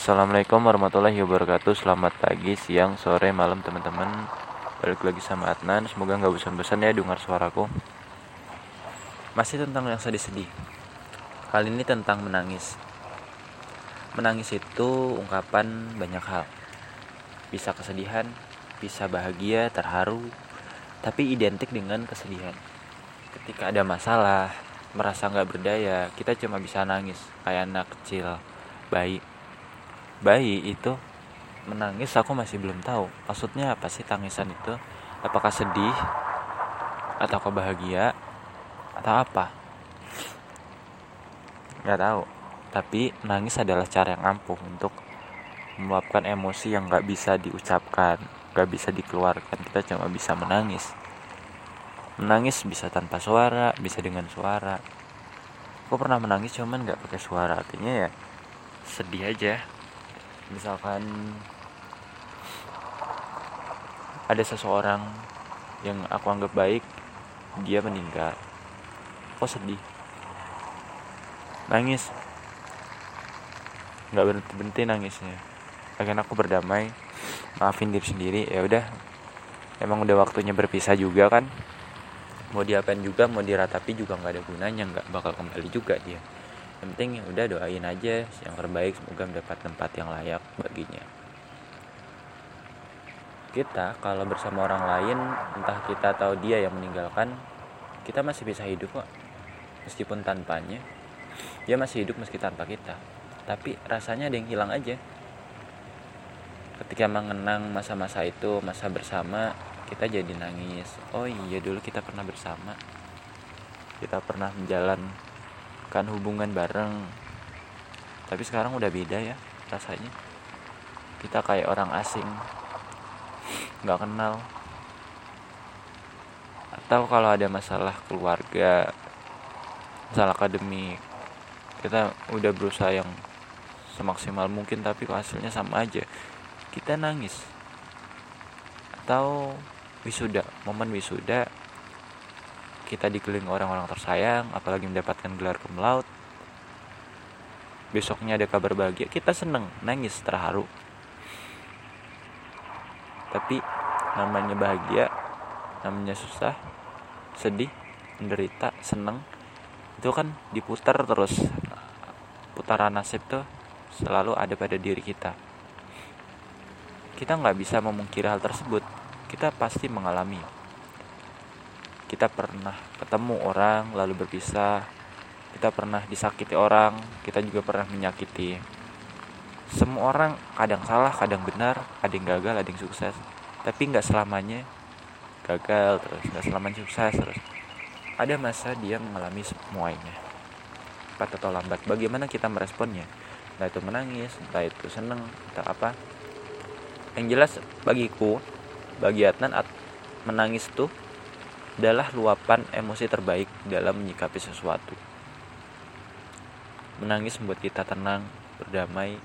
Assalamualaikum warahmatullahi wabarakatuh. Selamat pagi, siang, sore, malam teman-teman. Balik lagi sama Adnan. Semoga nggak bosan-bosan ya dengar suaraku. Masih tentang yang sedih-sedih Kali ini tentang menangis. Menangis itu ungkapan banyak hal. Bisa kesedihan, bisa bahagia, terharu Tapi identik dengan kesedihan. Ketika ada masalah, merasa nggak berdaya Kita cuma bisa nangis Kayak anak kecil, bayi bayi itu menangis aku masih belum tahu. Maksudnya apa sih tangisan itu? Apakah sedih? Atau bahagia? Atau apa? Nggak tahu. Tapi nangis adalah cara yang ampuh untuk meluapkan emosi yang nggak bisa diucapkan nggak bisa dikeluarkan. Kita cuma bisa menangis. Menangis bisa tanpa suara bisa dengan suara. Aku pernah menangis cuman nggak pakai suara. Artinya ya sedih aja misalkan ada seseorang yang aku anggap baik dia meninggal. Kok sedih. Nangis. Nggak berhenti berhenti nangisnya. Akhirnya aku berdamai maafin diri sendiri. Ya udah emang udah waktunya berpisah juga kan? Mau diapain juga mau diratapi juga nggak ada gunanya nggak bakal kembali juga dia. Yang penting ya udah doain aja yang terbaik semoga mendapat tempat yang layak baginya. Kita kalau bersama orang lain entah kita atau dia yang meninggalkan kita masih bisa hidup kok. Meskipun tanpanya dia masih hidup meski tanpa kita. Tapi rasanya ada yang hilang aja. Ketika mengenang masa-masa itu masa bersama kita jadi nangis. Oh iya dulu kita pernah bersama. Kita pernah menjalan kan hubungan bareng. Tapi sekarang udah beda ya rasanya kita kayak orang asing. Nggak kenal. Atau kalau ada masalah keluarga masalah akademik kita udah berusaha yang semaksimal mungkin tapi hasilnya sama aja. Kita nangis. Atau wisuda momen wisuda kita dikelilingi orang-orang tersayang apalagi mendapatkan gelar laude. Besoknya ada kabar bahagia kita seneng nangis terharu tapi namanya bahagia namanya susah sedih menderita seneng itu kan diputar terus. Putaran nasib tuh selalu ada pada diri kita. Kita nggak bisa memungkiri hal tersebut. Kita pasti mengalami. Kita pernah ketemu orang lalu berpisah. Kita pernah disakiti orang kita juga pernah menyakiti semua orang kadang salah kadang benar ada yang gagal ada yang sukses. Tapi nggak selamanya gagal terus nggak selamanya sukses terus. Ada masa dia mengalami semuanya. Cepat atau lambat. Bagaimana kita meresponnya? Entah itu menangis entah itu seneng entah apa. Yang jelas bagiku bagi Adnan menangis tuh adalah luapan emosi terbaik dalam menyikapi sesuatu. Menangis membuat kita tenang, berdamai.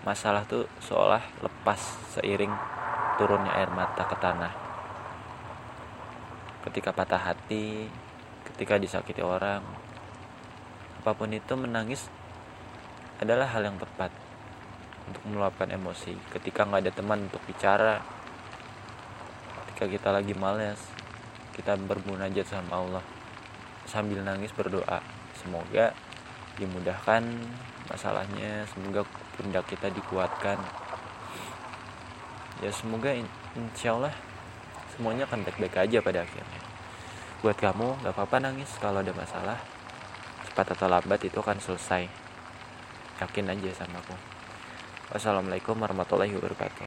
Masalah tuh seolah lepas seiring turunnya air mata ke tanah. Ketika patah hati, ketika disakiti orang, apa pun itu menangis adalah hal yang tepat untuk meluapkan emosi. Ketika nggak ada teman untuk bicara, ketika kita lagi males, kita bermunajat sama Allah sambil nangis berdoa semoga dimudahkan masalahnya. Semoga pundak kita dikuatkan. Ya semoga insya Allah semuanya akan baik-baik aja pada akhirnya. Buat kamu gak apa-apa nangis kalau ada masalah. Cepat atau lambat itu akan selesai. Yakin aja sama aku. Wassalamualaikum warahmatullahi wabarakatuh